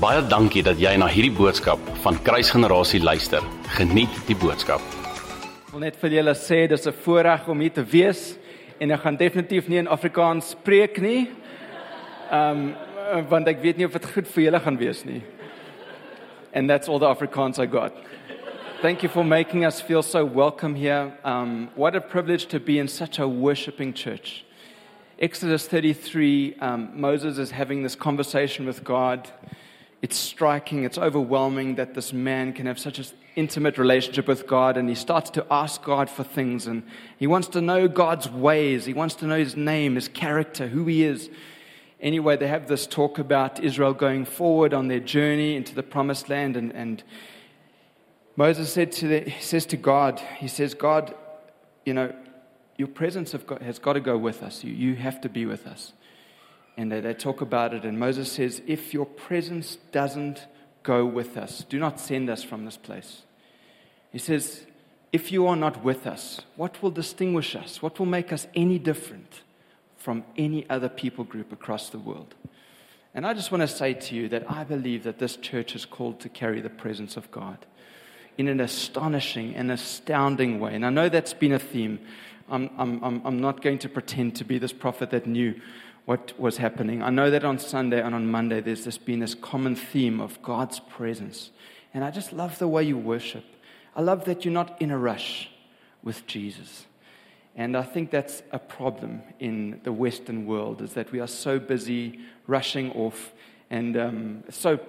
Baie dankie dat jy na hierdie boodskap van Kruisgenerasie luister. Geniet die boodskap. Ek wil net vir julle sê dis 'n voorreg om hier te wees en ek gaan definitief nie in Afrikaans preek nie. Ehm um, want ek weet nie of dit goed vir julle gaan wees nie. And that's all the Afrikaans I got. Thank you for making us feel so welcome here. Um, what a privilege to be in such a worshiping church. Exodus 33, um, Moses is having this conversation with God. It's striking, it's overwhelming that this man can have such an intimate relationship with God, and he starts to ask God for things, and he wants to know God's ways, he wants to know his name, his character, who he is. Anyway, they have this talk about Israel going forward on their journey into the promised land, and, and Moses said to the, he says to God, he says, God, you know, your presence got, has got to go with us. You, you have to be with us. And they, they talk about it, and Moses says, If your presence doesn't go with us, do not send us from this place. He says, If you are not with us, what will distinguish us? What will make us any different from any other people group across the world? And I just want to say to you that I believe that this church is called to carry the presence of God in an astonishing and astounding way. And I know that's been a theme. I'm, I'm, I'm not going to pretend to be this prophet that knew what was happening. I know that on Sunday and on Monday there's this been this common theme of God's presence. And I just love the way you worship. I love that you're not in a rush with Jesus. And I think that's a problem in the Western world is that we are so busy rushing off and um, so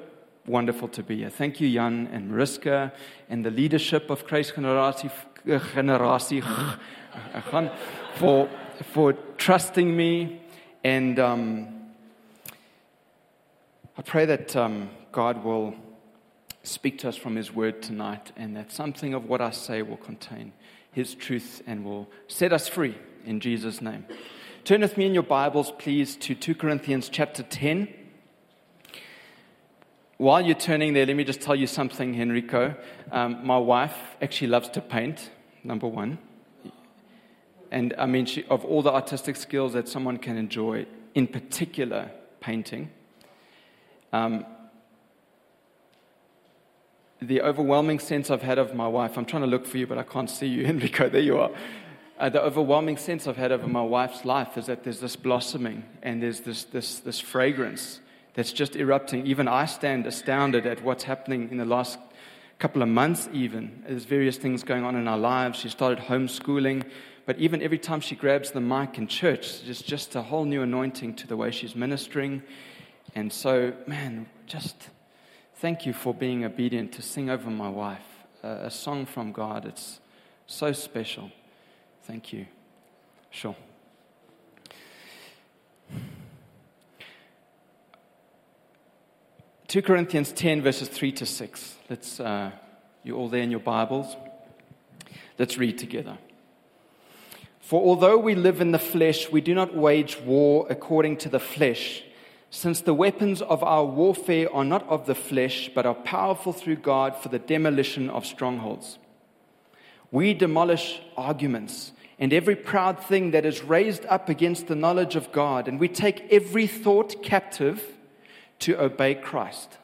wonderful to be here. Thank you, Jan and Mariska, and the leadership of Christ Generatie for, for trusting me. And um, I pray that um, God will speak to us from His word tonight, and that something of what I say will contain His truth and will set us free in Jesus' name. Turn with me in your Bibles, please, to 2 Corinthians chapter 10. While you're turning there, let me just tell you something, Henrico. Um, my wife actually loves to paint, number one. And I mean, she, of all the artistic skills that someone can enjoy, in particular, painting, um, the overwhelming sense I've had of my wife, I'm trying to look for you, but I can't see you, Enrico, there you are. Uh, the overwhelming sense I've had of my wife's life is that there's this blossoming and there's this, this, this fragrance that's just erupting. Even I stand astounded at what's happening in the last couple of months, even. There's various things going on in our lives. She started homeschooling, but even every time she grabs the mic in church, there's just a whole new anointing to the way she's ministering. And so, man, just thank you for being obedient to sing over my wife a, a song from God. It's so special. Thank you. Sure. 2 Corinthians 10, verses 3 to 6. Let's, uh, you all there in your Bibles? Let's read together. For although we live in the flesh, we do not wage war according to the flesh, since the weapons of our warfare are not of the flesh, but are powerful through God for the demolition of strongholds. We demolish arguments and every proud thing that is raised up against the knowledge of God, and we take every thought captive to obey Christ.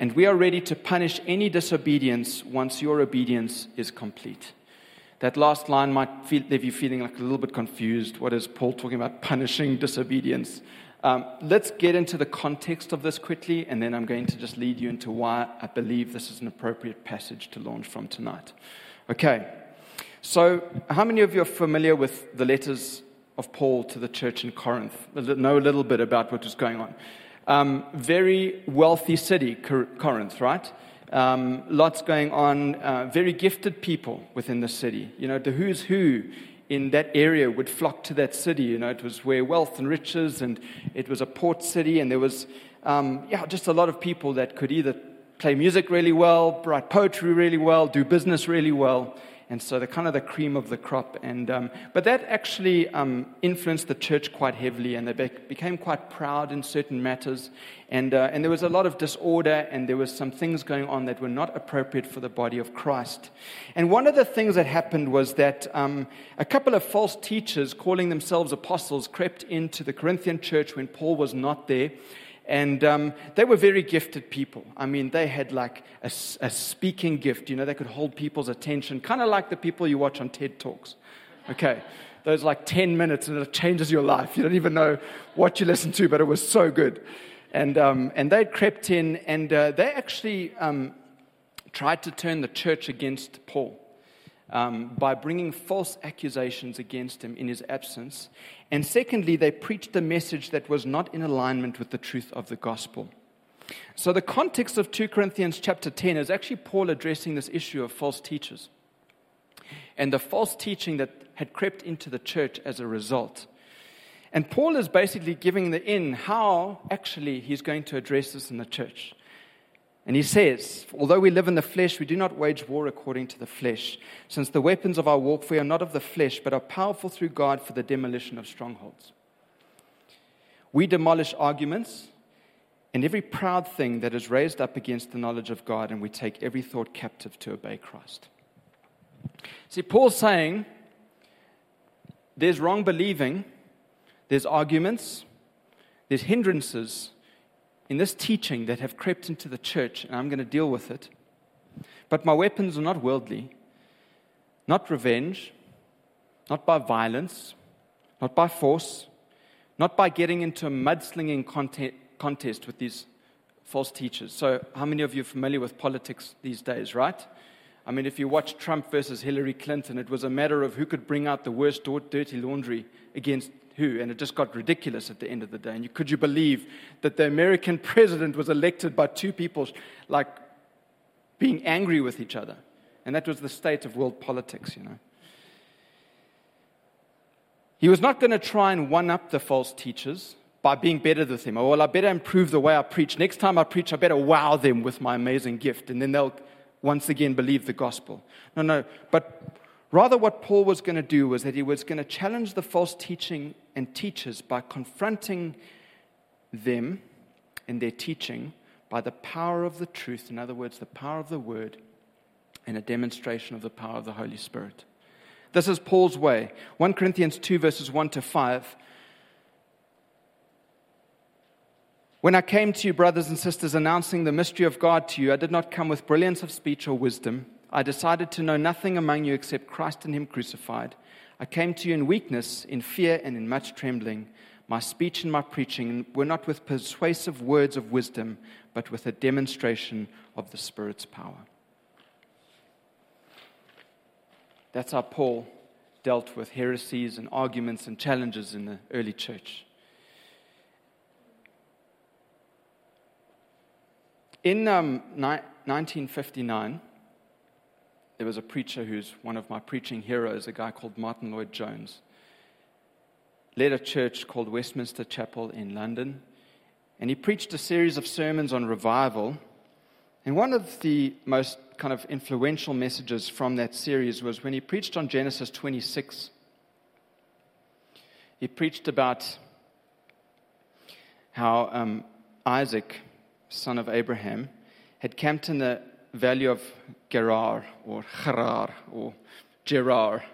And we are ready to punish any disobedience once your obedience is complete. That last line might feel, leave you feeling like a little bit confused. What is Paul talking about? Punishing disobedience. Um, let's get into the context of this quickly, and then I'm going to just lead you into why I believe this is an appropriate passage to launch from tonight. Okay, so how many of you are familiar with the letters of Paul to the church in Corinth. Know a little bit about what was going on. Um, very wealthy city, Corinth, right? Um, lots going on, uh, very gifted people within the city. You know, the who's who in that area would flock to that city. You know, it was where wealth and riches, and it was a port city, and there was, um, yeah, just a lot of people that could either play music really well, write poetry really well, do business really well and so they're kind of the cream of the crop. And, um, but that actually um, influenced the church quite heavily, and they be- became quite proud in certain matters. And, uh, and there was a lot of disorder, and there was some things going on that were not appropriate for the body of Christ. And one of the things that happened was that um, a couple of false teachers, calling themselves apostles, crept into the Corinthian church when Paul was not there And um, they were very gifted people. I mean, they had like a, a speaking gift. You know, they could hold people's attention, kind of like the people you watch on TED Talks. Okay, those like 10 minutes and it changes your life. You don't even know what you listen to, but it was so good. And, um, and they crept in and uh, they actually um, tried to turn the church against Paul um, by bringing false accusations against him in his absence. And secondly, they preached a message that was not in alignment with the truth of the gospel. So, the context of 2 Corinthians chapter 10 is actually Paul addressing this issue of false teachers and the false teaching that had crept into the church as a result. And Paul is basically giving the in how actually he's going to address this in the church. And he says, Although we live in the flesh, we do not wage war according to the flesh, since the weapons of our warfare are not of the flesh, but are powerful through God for the demolition of strongholds. We demolish arguments and every proud thing that is raised up against the knowledge of God, and we take every thought captive to obey Christ. See, Paul's saying there's wrong believing, there's arguments, there's hindrances in this teaching that have crept into the church, and I'm going to deal with it. But my weapons are not worldly, not revenge, not by violence, not by force, not by getting into a mudslinging contest with these false teachers. So, how many of you are familiar with politics these days, right? I mean, if you watch Trump versus Hillary Clinton, it was a matter of who could bring out the worst dirty laundry against who, and it just got ridiculous at the end of the day. And you, could you believe that the American president was elected by two people like being angry with each other? And that was the state of world politics, you know. He was not going to try and one up the false teachers by being better than them. Oh, well, I better improve the way I preach. Next time I preach, I better wow them with my amazing gift, and then they'll once again believe the gospel. No, no. But Rather, what Paul was going to do was that he was going to challenge the false teaching and teachers by confronting them in their teaching by the power of the truth, in other words, the power of the word, and a demonstration of the power of the Holy Spirit. This is Paul's way. 1 Corinthians 2, verses 1 to 5. When I came to you, brothers and sisters, announcing the mystery of God to you, I did not come with brilliance of speech or wisdom I decided to know nothing among you except Christ and Him crucified. I came to you in weakness, in fear, and in much trembling. My speech and my preaching were not with persuasive words of wisdom, but with a demonstration of the Spirit's power. That's how Paul dealt with heresies and arguments and challenges in the early church. In um, ni- 1959, there was a preacher who's one of my preaching heroes, a guy called Martyn Lloyd-Jones. Led a church called Westminster Chapel in London, and he preached a series of sermons on revival. And one of the most kind of influential messages from that series was when he preached on Genesis 26. He preached about how um, Isaac, son of Abraham, had camped in the valley of Gerar or Gerar or Gerar,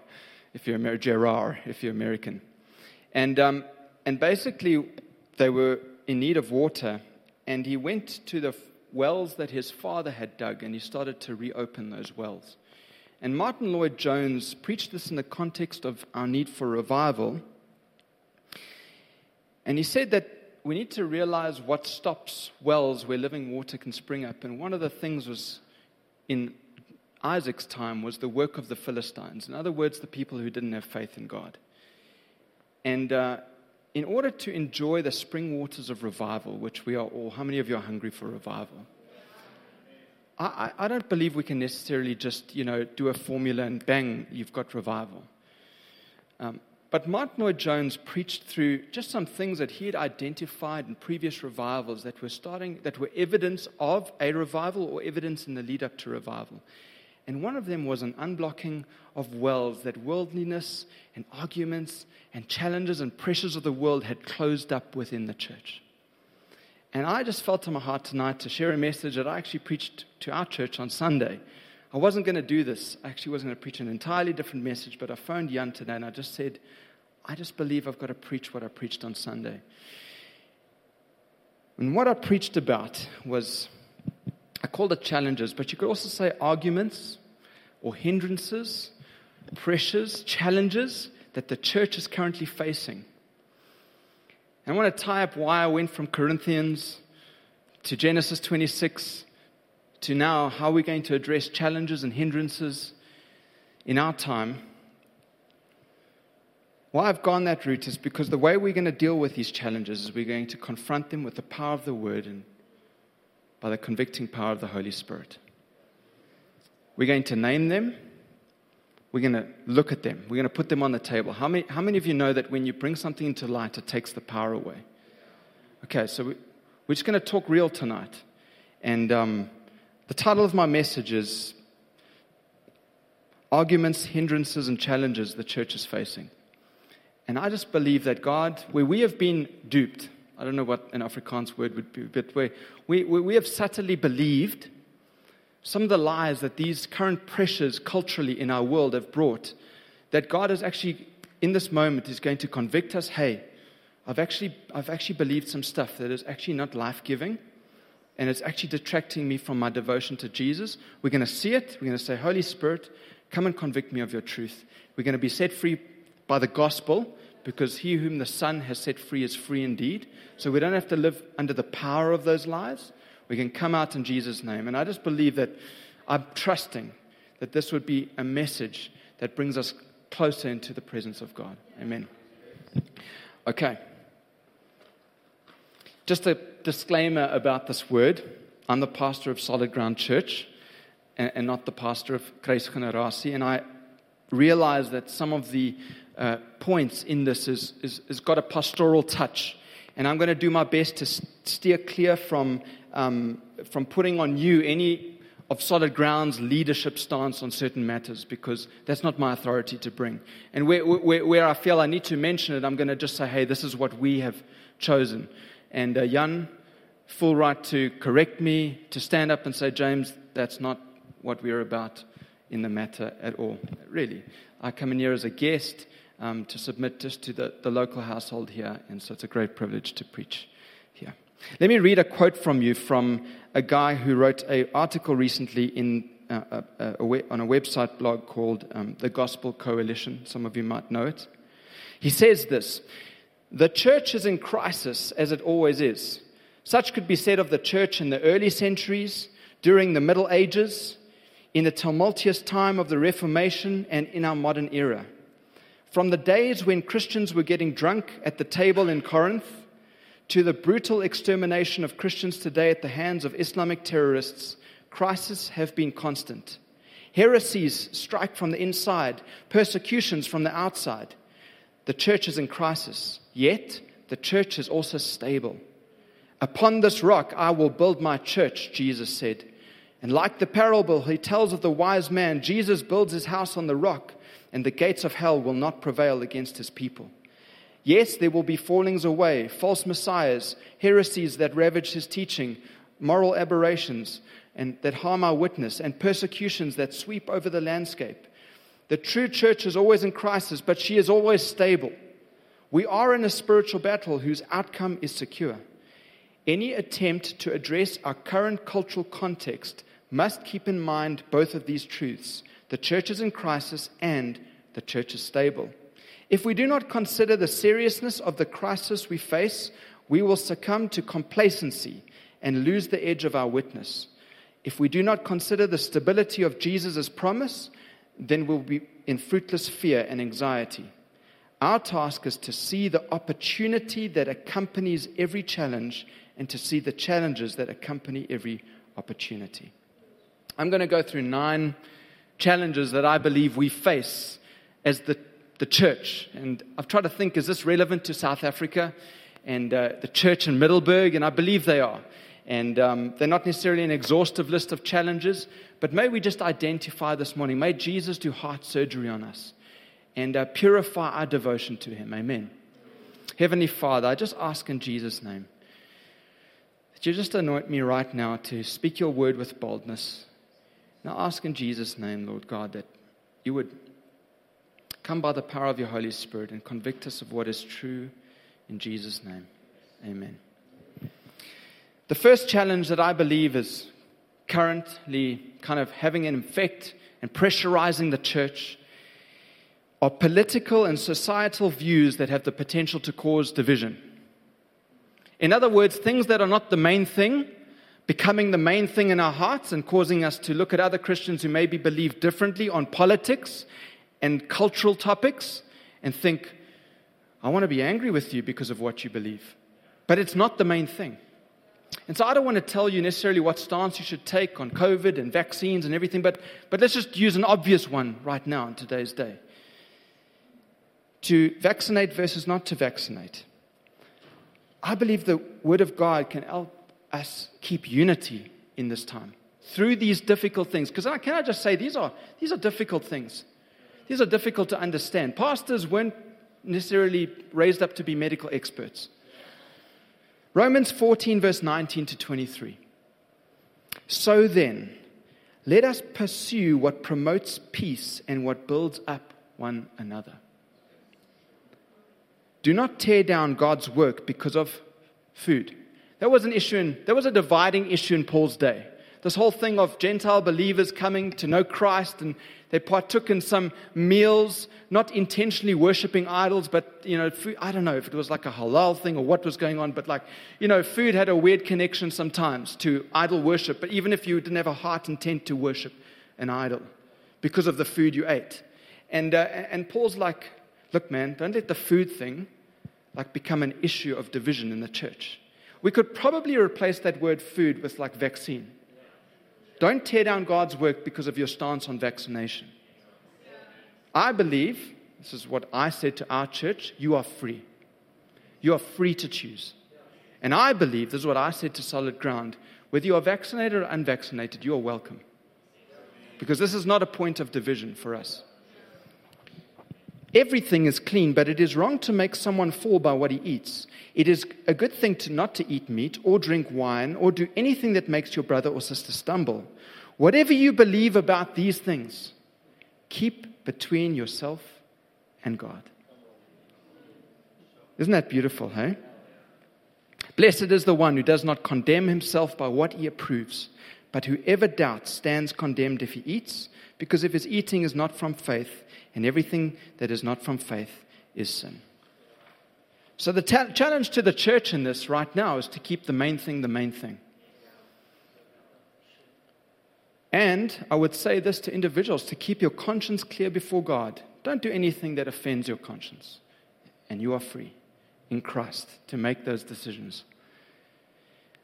if you're Amer- Gerar, if you're American. And, um, and basically, they were in need of water, and he went to the wells that his father had dug, and he started to reopen those wells. And Martyn Lloyd-Jones preached this in the context of our need for revival. And he said that we need to realize what stops wells where living water can spring up. And one of the things was in Isaac's time was the work of the Philistines. In other words, the people who didn't have faith in God. And uh, in order to enjoy the spring waters of revival, which we are all, how many of you are hungry for revival? I, I, don't believe we can necessarily just, you know, do a formula and bang, you've got revival. Um, but Martyn Lloyd-Jones preached through just some things that he had identified in previous revivals that were starting, that were evidence of a revival or evidence in the lead up to revival. And one of them was an unblocking of wells that worldliness and arguments and challenges and pressures of the world had closed up within the church. And I just felt in my heart tonight to share a message that I actually preached to our church on Sunday. I wasn't going to do this. I actually wasn't going to preach an entirely different message, but I phoned Jan today and I just said, I just believe I've got to preach what I preached on Sunday. And what I preached about was, I called it challenges, but you could also say arguments or hindrances, pressures, challenges that the church is currently facing. And I want to tie up why I went from Corinthians to Genesis 26 to now how we're going to address challenges and hindrances in our time. Why I've gone that route is because the way we're going to deal with these challenges is we're going to confront them with the power of the Word and by the convicting power of the Holy Spirit. We're going to name them. We're going to look at them. We're going to put them on the table. How many, how many of you know that when you bring something into light, it takes the power away? Okay, so we, we're just going to talk real tonight. And um, the title of my message is Arguments, Hindrances, and Challenges the Church is Facing. And I just believe that God, where we have been duped, I don't know what an Afrikaans word would be, but where we, we have subtly believed some of the lies that these current pressures culturally in our world have brought, that God is actually, in this moment, is going to convict us hey, I've actually, I've actually believed some stuff that is actually not life giving, and it's actually detracting me from my devotion to Jesus. We're going to see it. We're going to say, Holy Spirit, come and convict me of your truth. We're going to be set free by the gospel because he whom the Son has set free is free indeed. So we don't have to live under the power of those lies. We can come out in Jesus' name. And I just believe that I'm trusting that this would be a message that brings us closer into the presence of God. Amen. Okay. Just a disclaimer about this word. I'm the pastor of Solid Ground Church and, and not the pastor of Kreis Kruisgenerasie. And I realize that some of the uh, points in this is, is, is got a pastoral touch. And I'm going to do my best to steer clear from, um, from putting on you any of solid ground's leadership stance on certain matters because that's not my authority to bring. And where, where, where I feel I need to mention it, I'm going to just say, hey, this is what we have chosen. And uh, Jan, full right to correct me, to stand up and say, James, that's not what we're about in the matter at all. Really. I come in here as a guest um, to submit just to the, the local household here, and so it's a great privilege to preach here. Let me read a quote from you from a guy who wrote an article recently in, uh, a, a, on a website blog called um, The Gospel Coalition. Some of you might know it. He says this The church is in crisis, as it always is. Such could be said of the church in the early centuries, during the Middle Ages, in the tumultuous time of the Reformation, and in our modern era. From the days when Christians were getting drunk at the table in Corinth to the brutal extermination of Christians today at the hands of Islamic terrorists, crises have been constant. Heresies strike from the inside, persecutions from the outside. The church is in crisis, yet the church is also stable. Upon this rock I will build my church, Jesus said. And like the parable he tells of the wise man, Jesus builds his house on the rock and the gates of hell will not prevail against his people. Yes, there will be fallings away, false messiahs, heresies that ravage his teaching, moral aberrations and that harm our witness, and persecutions that sweep over the landscape. The true church is always in crisis, but she is always stable. We are in a spiritual battle whose outcome is secure. Any attempt to address our current cultural context must keep in mind both of these truths the church is in crisis and the church is stable. If we do not consider the seriousness of the crisis we face, we will succumb to complacency and lose the edge of our witness. If we do not consider the stability of Jesus' promise, then we'll be in fruitless fear and anxiety. Our task is to see the opportunity that accompanies every challenge and to see the challenges that accompany every opportunity. I'm going to go through nine challenges that I believe we face as the, the church. And I've tried to think is this relevant to South Africa and uh, the church in Middelburg? And I believe they are. And um, they're not necessarily an exhaustive list of challenges, but may we just identify this morning. May Jesus do heart surgery on us and uh, purify our devotion to Him. Amen. Heavenly Father, I just ask in Jesus' name that you just anoint me right now to speak your word with boldness now ask in Jesus' name, Lord God, that you would come by the power of your Holy Spirit and convict us of what is true in Jesus' name. Amen. The first challenge that I believe is currently kind of having an effect and pressurizing the church are political and societal views that have the potential to cause division. In other words, things that are not the main thing becoming the main thing in our hearts and causing us to look at other Christians who maybe believe differently on politics and cultural topics and think, I want to be angry with you because of what you believe. But it's not the main thing. And so I don't want to tell you necessarily what stance you should take on COVID and vaccines and everything, but, but let's just use an obvious one right now in today's day. To vaccinate versus not to vaccinate. I believe the Word of God can help us keep unity in this time through these difficult things. Because I can I just say, these are, these are difficult things. These are difficult to understand. Pastors weren't necessarily raised up to be medical experts. Romans 14, verse 19 to 23. So then, let us pursue what promotes peace and what builds up one another. Do not tear down God's work because of food. That was an issue in, that was a dividing issue in Paul's day. This whole thing of Gentile believers coming to know Christ and they partook in some meals, not intentionally worshiping idols, but, you know, food, I don't know if it was like a halal thing or what was going on, but like, you know, food had a weird connection sometimes to idol worship, but even if you didn't have a heart intent to worship an idol because of the food you ate. And, uh, and Paul's like, look, man, don't let the food thing like become an issue of division in the church. We could probably replace that word food with like vaccine. Don't tear down God's work because of your stance on vaccination. I believe, this is what I said to our church, you are free. You are free to choose. And I believe, this is what I said to Solid Ground, whether you are vaccinated or unvaccinated, you are welcome. Because this is not a point of division for us. Everything is clean, but it is wrong to make someone fall by what he eats. It is a good thing to not to eat meat or drink wine or do anything that makes your brother or sister stumble. Whatever you believe about these things, keep between yourself and God. Isn't that beautiful, hey? Blessed is the one who does not condemn himself by what he approves, but whoever doubts stands condemned if he eats, because if his eating is not from faith, and everything that is not from faith is sin. So, the ta- challenge to the church in this right now is to keep the main thing the main thing. And I would say this to individuals to keep your conscience clear before God. Don't do anything that offends your conscience. And you are free in Christ to make those decisions.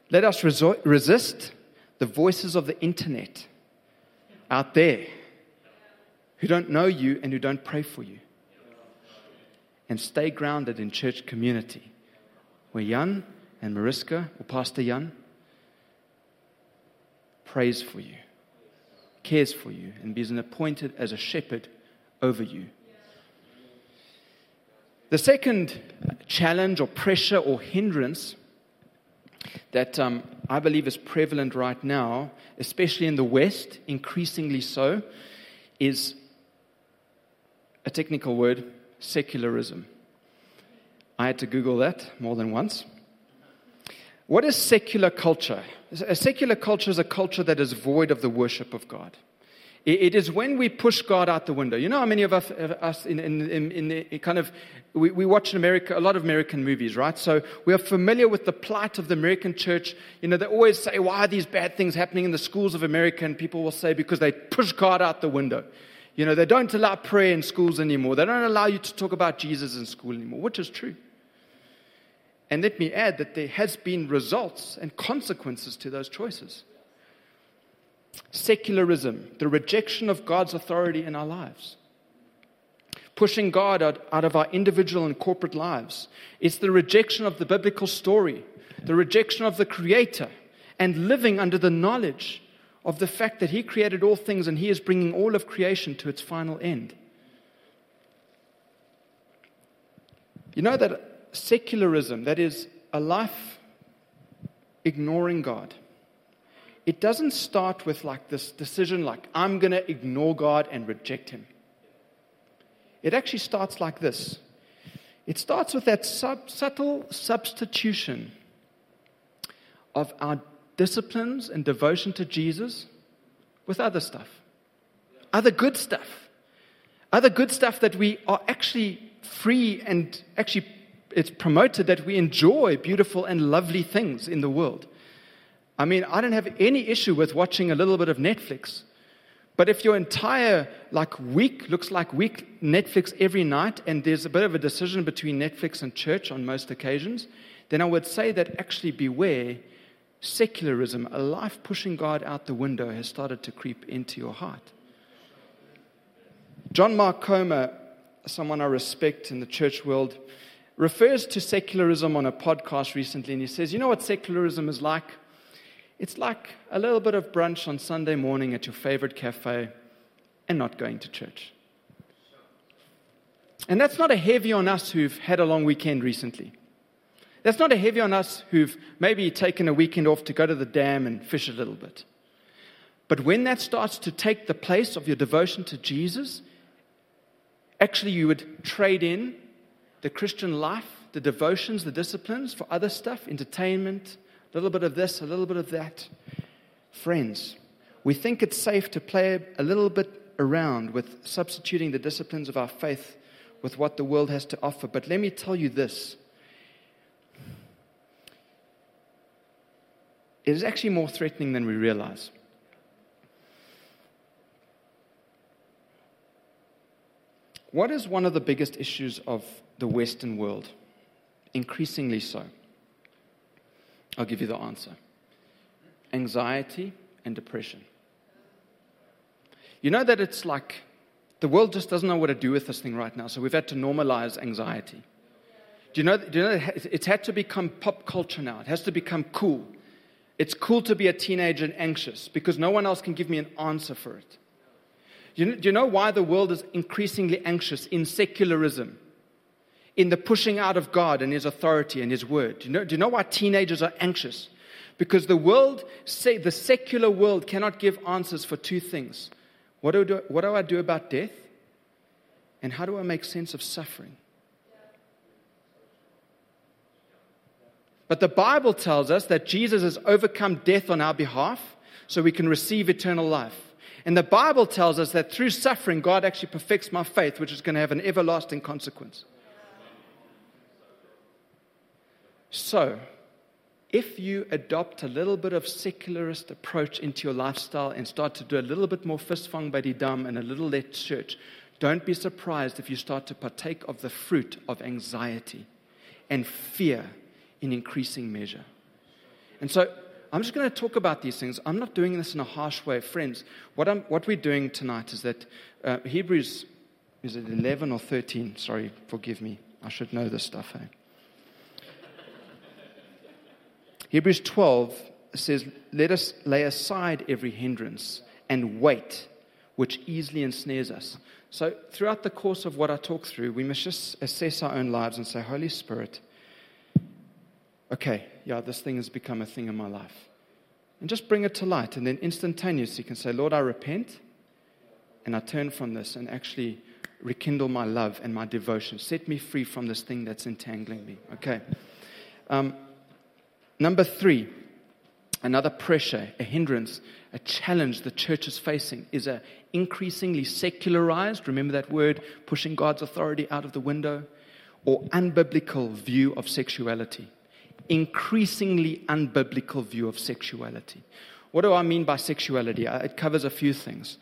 Let us resist the voices of the internet out there who don't know you and who don't pray for you. And stay grounded in church community where Jan and Mariska, or Pastor Jan, prays for you, cares for you, and is appointed as a shepherd over you. The second challenge or pressure or hindrance that um, I believe is prevalent right now, especially in the West, increasingly so, is a technical word, secularism. I had to Google that more than once. What is secular culture? A secular culture is a culture that is void of the worship of God. It is when we push God out the window. You know how many of us, us in, in, in, in the kind of, we, we watch America, a lot of American movies, right? So we are familiar with the plight of the American church. You know, they always say, why are these bad things happening in the schools of America? And people will say, because they push God out the window. You know, they don't allow prayer in schools anymore. They don't allow you to talk about Jesus in school anymore, which is true. And let me add that there has been results and consequences to those choices. Secularism, the rejection of God's authority in our lives. Pushing God out, out of our individual and corporate lives. It's the rejection of the biblical story, the rejection of the Creator, and living under the knowledge of the fact that He created all things and He is bringing all of creation to its final end. You know that secularism, that is a life ignoring God, it doesn't start with like this decision, like, I'm going to ignore God and reject Him. It actually starts like this it starts with that sub- subtle substitution of our disciplines and devotion to Jesus with other stuff, other good stuff, other good stuff that we are actually free and actually it's promoted that we enjoy beautiful and lovely things in the world. I mean, I don't have any issue with watching a little bit of Netflix. But if your entire like week looks like week Netflix every night and there's a bit of a decision between Netflix and church on most occasions, then I would say that actually beware secularism, a life pushing God out the window, has started to creep into your heart. John Mark Comer, someone I respect in the church world, refers to secularism on a podcast recently, and he says, You know what secularism is like? It's like a little bit of brunch on Sunday morning at your favorite cafe and not going to church. And that's not a heavy on us who've had a long weekend recently. That's not a heavy on us who've maybe taken a weekend off to go to the dam and fish a little bit. But when that starts to take the place of your devotion to Jesus, actually you would trade in the Christian life, the devotions, the disciplines for other stuff, entertainment, a little bit of this, a little bit of that. Friends, we think it's safe to play a little bit around with substituting the disciplines of our faith with what the world has to offer. But let me tell you this it is actually more threatening than we realize. What is one of the biggest issues of the Western world? Increasingly so. I'll give you the answer anxiety and depression. You know that it's like the world just doesn't know what to do with this thing right now, so we've had to normalize anxiety. Do you know, do you know it's had to become pop culture now? It has to become cool. It's cool to be a teenager and anxious because no one else can give me an answer for it. Do you, know, do you know why the world is increasingly anxious in secularism? In the pushing out of God and His authority and His word. Do you know, do you know why teenagers are anxious? Because the world, say, the secular world, cannot give answers for two things. What do, do, what do I do about death? And how do I make sense of suffering? But the Bible tells us that Jesus has overcome death on our behalf so we can receive eternal life. And the Bible tells us that through suffering, God actually perfects my faith, which is going to have an everlasting consequence. So, if you adopt a little bit of secularist approach into your lifestyle and start to do a little bit more fistfang buddy dum and a little less church, don't be surprised if you start to partake of the fruit of anxiety and fear in increasing measure. And so I'm just going to talk about these things. I'm not doing this in a harsh way. Friends, what, I'm, what we're doing tonight is that uh, Hebrews, is it 11 or 13? Sorry, forgive me. I should know this stuff, eh? Hebrews 12 says, Let us lay aside every hindrance and weight which easily ensnares us. So, throughout the course of what I talk through, we must just assess our own lives and say, Holy Spirit, okay, yeah, this thing has become a thing in my life. And just bring it to light. And then instantaneously you can say, Lord, I repent and I turn from this and actually rekindle my love and my devotion. Set me free from this thing that's entangling me. Okay. Um, number three, another pressure, a hindrance, a challenge the church is facing is a increasingly secularized, remember that word, pushing God's authority out of the window, or unbiblical view of sexuality increasingly unbiblical view of sexuality. What do I mean by sexuality? Uh, it covers a few things.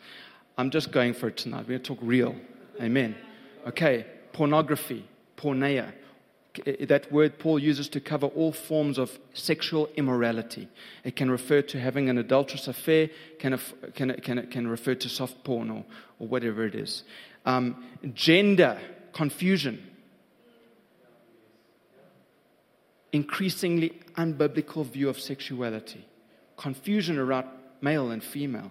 I'm just going for it tonight. We're going to talk real. Amen. Okay, pornography, porneia. That word Paul uses to cover all forms of sexual immorality. It can refer to having an adulterous affair, can, can, can, can refer to soft porn or, or whatever it is. Um, gender confusion increasingly unbiblical view of sexuality, confusion around male and female,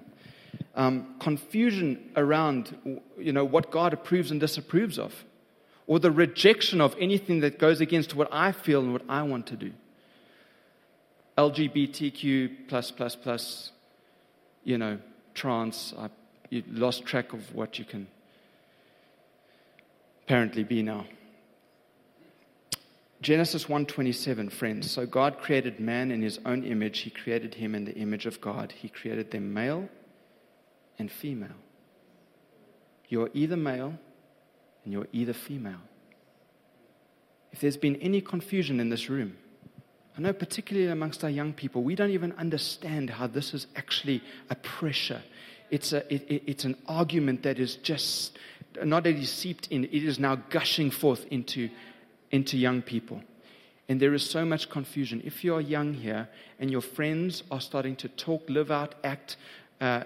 um, confusion around you know, what God approves and disapproves of, or the rejection of anything that goes against what I feel and what I want to do. LGBTQ plus plus plus, you know, trans. I, you lost track of what you can apparently be now. Genesis 1:27 friends. So God created man in his own image. He created him in the image of God. He created them male and female. You're either male and you're either female. If there's been any confusion in this room I know particularly amongst our young people we don't even understand how this is actually a pressure. It's a it, it, it's an argument that is just not only seeped in it is now gushing forth into into young people. And there is so much confusion. If you're young here and your friends are starting to talk, live out, act uh,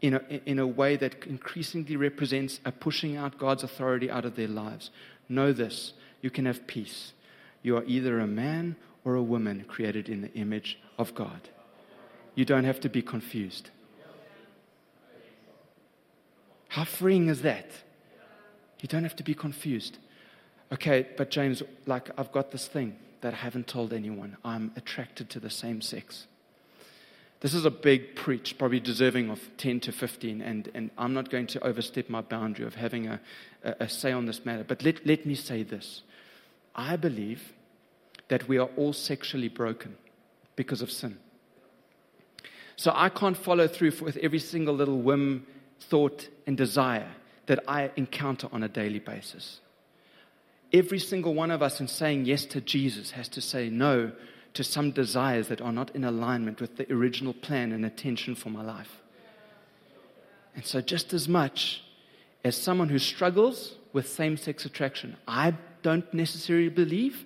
in, a, in a way that increasingly represents a pushing out God's authority out of their lives, know this you can have peace. You are either a man or a woman created in the image of God. You don't have to be confused. How freeing is that? You don't have to be confused. Okay, but James, like, I've got this thing that I haven't told anyone. I'm attracted to the same sex. This is a big preach, probably deserving of 10 to 15, and, and I'm not going to overstep my boundary of having a, a, a say on this matter. But let, let me say this I believe that we are all sexually broken because of sin. So I can't follow through with every single little whim, thought, and desire that I encounter on a daily basis. Every single one of us, in saying yes to Jesus, has to say no to some desires that are not in alignment with the original plan and intention for my life. And so, just as much as someone who struggles with same sex attraction, I don't necessarily believe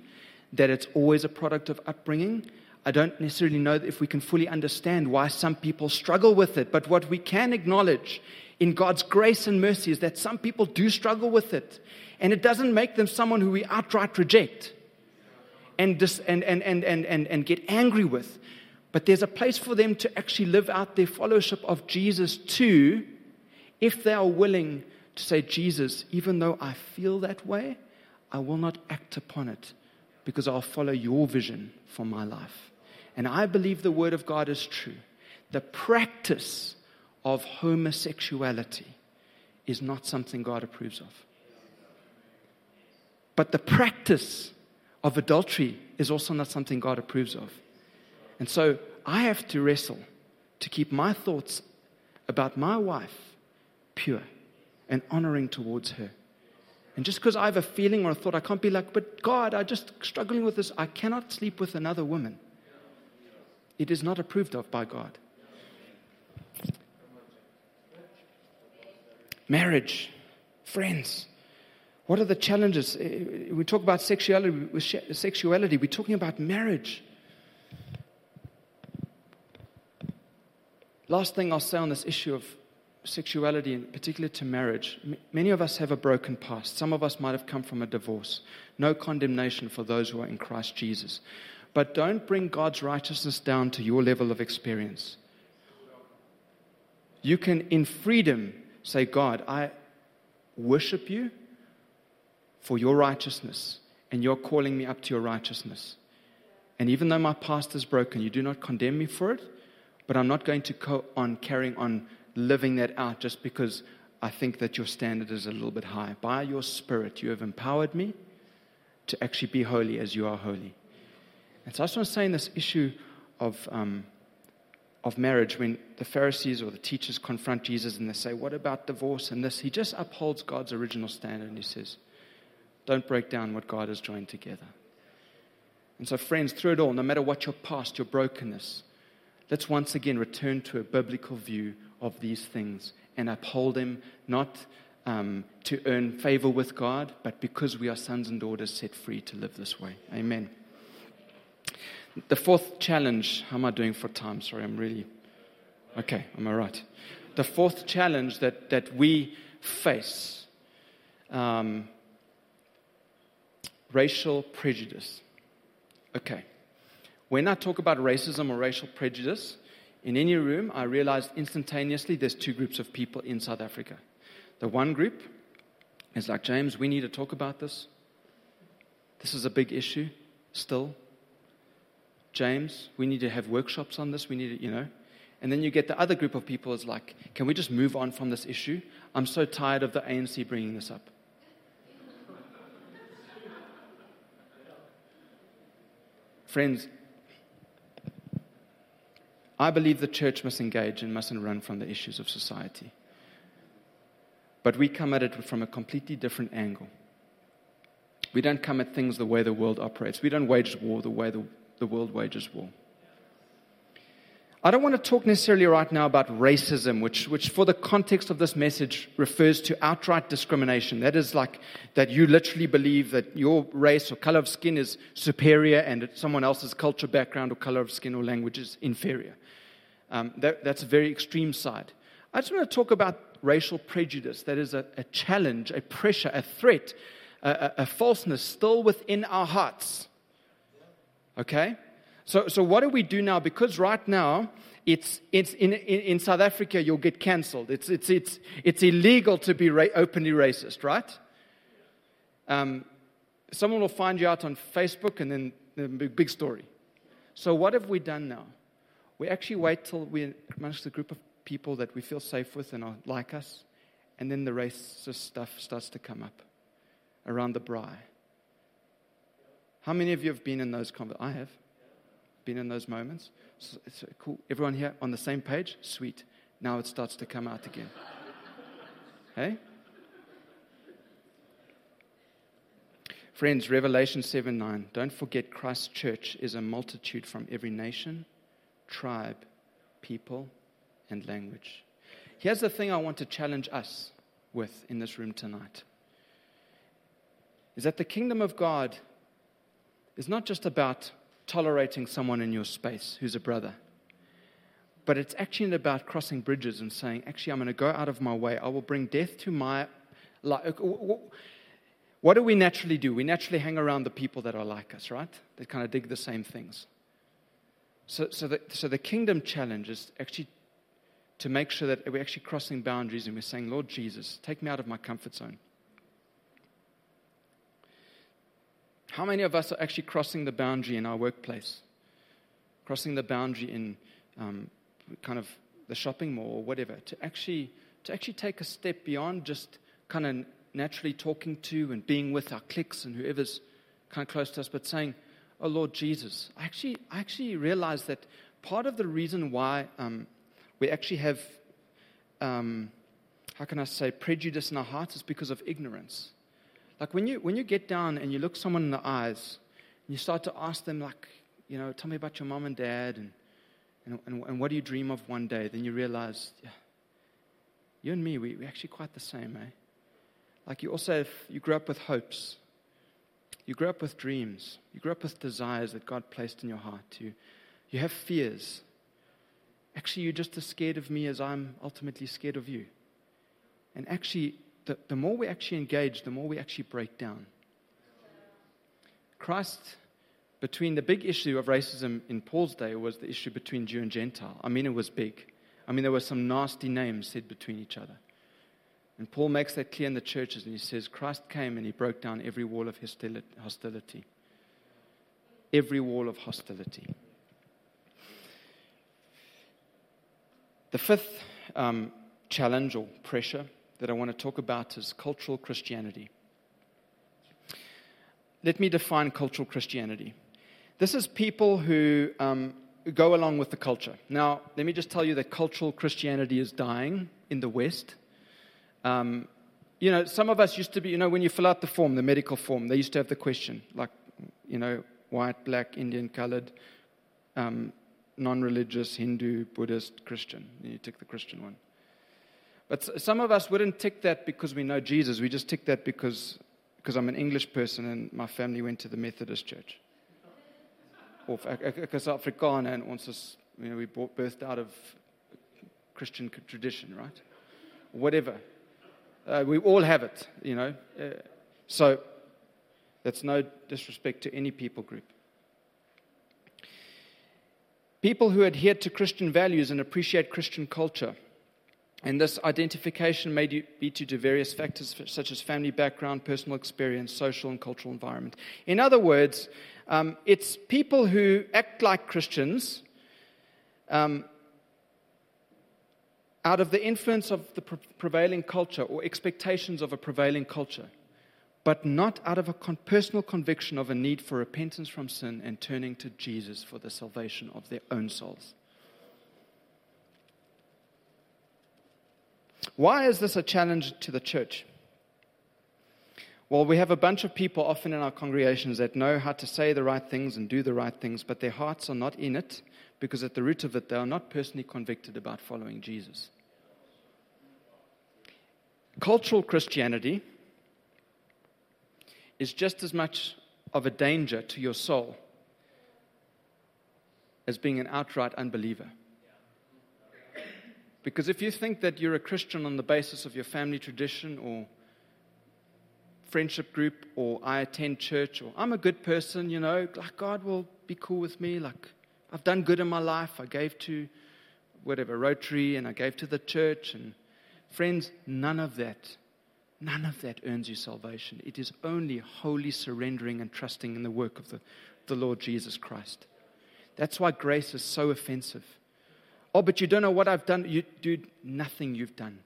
that it's always a product of upbringing. I don't necessarily know if we can fully understand why some people struggle with it. But what we can acknowledge in God's grace and mercy is that some people do struggle with it. And it doesn't make them someone who we outright reject and, dis, and, and, and, and, and, and get angry with. But there's a place for them to actually live out their fellowship of Jesus too, if they are willing to say, Jesus, even though I feel that way, I will not act upon it because I'll follow your vision for my life. And I believe the word of God is true. The practice of homosexuality is not something God approves of. But the practice of adultery is also not something God approves of. And so I have to wrestle to keep my thoughts about my wife pure and honoring towards her. And just because I have a feeling or a thought, I can't be like, but God, I'm just struggling with this. I cannot sleep with another woman. It is not approved of by God. Marriage, friends. What are the challenges? Eh, we talk about sexuality, sexuality. We're talking about marriage. Last thing I'll say on this issue of sexuality, in particular to marriage, many of us have a broken past. Some of us might have come from a divorce. No condemnation for those who are in Christ Jesus. But don't bring God's righteousness down to your level of experience. You can, in freedom, say, God, I worship you for your righteousness, and you're calling me up to your righteousness. And even though my past is broken, you do not condemn me for it, but I'm not going to go on carrying on living that out just because I think that your standard is a little bit high. By your Spirit, you have empowered me to actually be holy as you are holy. And so I just want to say in this issue of, um, of marriage, when the Pharisees or the teachers confront Jesus and they say, What about divorce and this? He just upholds God's original standard and he says, don't break down what God has joined together. And so, friends, through it all, no matter what your past, your brokenness, let's once again return to a biblical view of these things and uphold them not um, to earn favor with God, but because we are sons and daughters set free to live this way. Amen. The fourth challenge, how am I doing for time? Sorry, I'm really. Okay, am I right? The fourth challenge that, that we face um, racial prejudice. Okay. When I talk about racism or racial prejudice, in any room, I realized instantaneously there's two groups of people in South Africa. The one group is like, James, we need to talk about this. This is a big issue still. James, we need to have workshops on this. We need to, you know. And then you get the other group of people is like, can we just move on from this issue? I'm so tired of the ANC bringing this up. Friends, I believe the church must engage and mustn't run from the issues of society. But we come at it from a completely different angle. We don't come at things the way the world operates. We don't wage war the way the, the world wages war. I don't want to talk necessarily right now about racism, which, which, for the context of this message, refers to outright discrimination. That is like that you literally believe that your race or color of skin is superior and someone else's culture, background, or color of skin or language is inferior. Um, that, that's a very extreme side. I just want to talk about racial prejudice. That is a, a challenge, a pressure, a threat, a, a, a falseness still within our hearts. Okay? So, so what do we do now? Because right now, it's, it's in, in, in South Africa, you'll get cancelled. It's, it's, it's, it's illegal to be ra- openly racist, right? Um, someone will find you out on Facebook and then the big story. So, what have we done now? We actually wait till we're amongst a group of people that we feel safe with and are like us, and then the racist stuff starts to come up around the braai. How many of you have been in those conversations? I have been in those moments. So, so cool. Everyone here on the same page? Sweet. Now it starts to come out again. hey? Friends, Revelation 7 9. Don't forget Christ's church is a multitude from every nation, tribe, people, and language. Here's the thing I want to challenge us with in this room tonight is that the kingdom of God is not just about tolerating someone in your space who's a brother. But it's actually about crossing bridges and saying, actually, I'm going to go out of my way. I will bring death to my life. What do we naturally do? We naturally hang around the people that are like us, right? That kind of dig the same things. So, so, the, so the kingdom challenge is actually to make sure that we're actually crossing boundaries and we're saying, Lord Jesus, take me out of my comfort zone. How many of us are actually crossing the boundary in our workplace? Crossing the boundary in um, kind of the shopping mall or whatever, to actually, to actually take a step beyond just kind of naturally talking to and being with our cliques and whoever's kind of close to us, but saying, Oh Lord Jesus, I actually, I actually realize that part of the reason why um, we actually have, um, how can I say, prejudice in our hearts is because of ignorance. Like when you, when you get down and you look someone in the eyes and you start to ask them, like, you know, tell me about your mom and dad and, and, and, and what do you dream of one day, then you realize, yeah, you and me, we, we're actually quite the same, eh? Like you also, you grew up with hopes. You grew up with dreams. You grew up with desires that God placed in your heart. You, you have fears. Actually, you're just as scared of me as I'm ultimately scared of you. And actually, the, the more we actually engage, the more we actually break down. Christ, between the big issue of racism in Paul's day, was the issue between Jew and Gentile. I mean, it was big. I mean, there were some nasty names said between each other. And Paul makes that clear in the churches, and he says, Christ came and he broke down every wall of hostility. Every wall of hostility. The fifth um, challenge or pressure that I want to talk about is cultural Christianity. Let me define cultural Christianity. This is people who um, go along with the culture. Now, let me just tell you that cultural Christianity is dying in the West. Um, you know, some of us used to be, you know, when you fill out the form, the medical form, they used to have the question, like, you know, white, black, Indian, colored, um, non religious, Hindu, Buddhist, Christian. You tick the Christian one. But some of us wouldn't tick that because we know Jesus. We just tick that because, because I'm an English person and my family went to the Methodist church. Ek is Afrikaner and you know we birthed out of Christian tradition, right? Whatever. Uh, we all have it, you know. Uh, so that's no disrespect to any people group. People who adhere to Christian values and appreciate Christian culture and this identification may be due to various factors such as family background, personal experience, social and cultural environment. In other words, um, it's people who act like Christians um, out of the influence of the prevailing culture or expectations of a prevailing culture, but not out of a con- personal conviction of a need for repentance from sin and turning to Jesus for the salvation of their own souls. Why is this a challenge to the church? Well, we have a bunch of people often in our congregations that know how to say the right things and do the right things, but their hearts are not in it because at the root of it, they are not personally convicted about following Jesus. Cultural Christianity is just as much of a danger to your soul as being an outright unbeliever. Because if you think that you're a Christian on the basis of your family tradition or friendship group or I attend church or I'm a good person, you know, like God will be cool with me, like I've done good in my life, I gave to whatever Rotary and I gave to the church and friends, none of that None of that earns you salvation. It is only wholly surrendering and trusting in the work of the, the Lord Jesus Christ. That's why grace is so offensive. Oh, but you don't know what I've done. You, dude, nothing you've done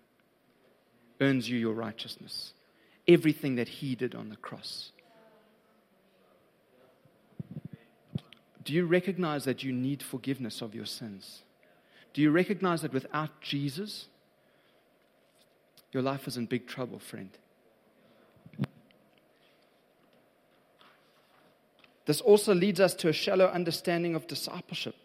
earns you your righteousness. Everything that He did on the cross. Do you recognize that you need forgiveness of your sins? Do you recognize that without Jesus, your life is in big trouble, friend. This also leads us to a shallow understanding of discipleship.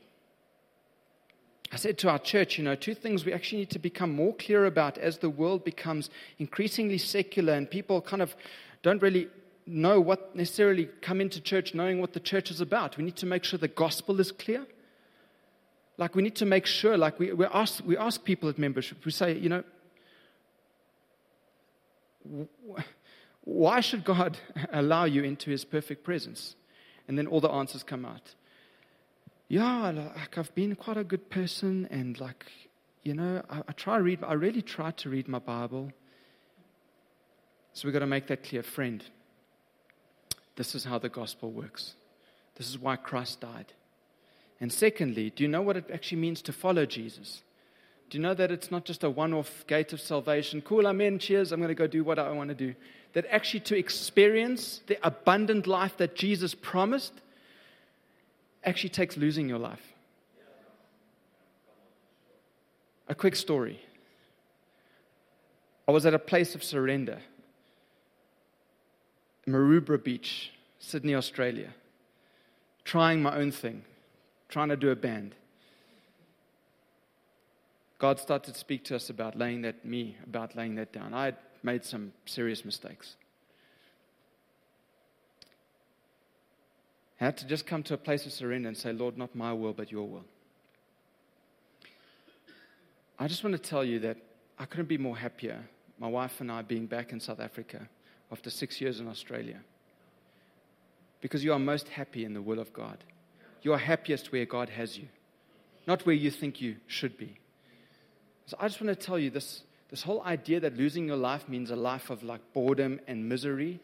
I said to our church, you know, two things we actually need to become more clear about as the world becomes increasingly secular and people kind of don't really know what necessarily come into church knowing what the church is about. We need to make sure the gospel is clear. Like, we need to make sure, like, we, we, ask, we ask people at membership, we say, you know, why should God allow you into his perfect presence? And then all the answers come out. Yeah, like I've been quite a good person, and like, you know, I, I try to read, I really try to read my Bible. So we've got to make that clear, friend. This is how the gospel works. This is why Christ died. And secondly, do you know what it actually means to follow Jesus? Do you know that it's not just a one off gate of salvation? Cool, I'm in, cheers, I'm going to go do what I want to do. That actually to experience the abundant life that Jesus promised actually takes losing your life. A quick story. I was at a place of surrender, Maroubra Beach, Sydney, Australia, trying my own thing, trying to do a band. God started to speak to us about laying that, me, about laying that down. I had made some serious mistakes. I had to just come to a place of surrender and say, Lord, not my will, but your will. I just want to tell you that I couldn't be more happier, my wife and I being back in South Africa after six years in Australia. Because you are most happy in the will of God. You are happiest where God has you, not where you think you should be. So I just want to tell you this, this whole idea that losing your life means a life of like boredom and misery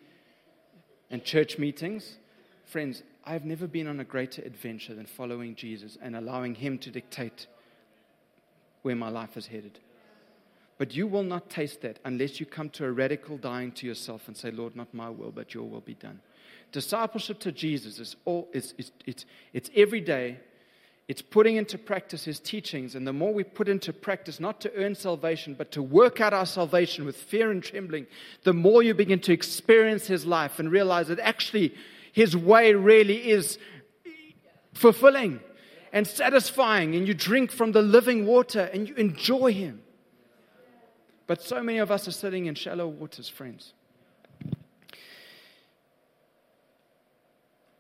and church meetings. Friends, I've never been on a greater adventure than following Jesus and allowing Him to dictate where my life is headed. But you will not taste that unless you come to a radical dying to yourself and say, Lord, not my will, but your will be done. Discipleship to Jesus is all it's, it's, it's, it's every day it's putting into practice his teachings. And the more we put into practice, not to earn salvation, but to work out our salvation with fear and trembling, the more you begin to experience his life and realize that actually his way really is fulfilling and satisfying. And you drink from the living water and you enjoy him. But so many of us are sitting in shallow waters, friends.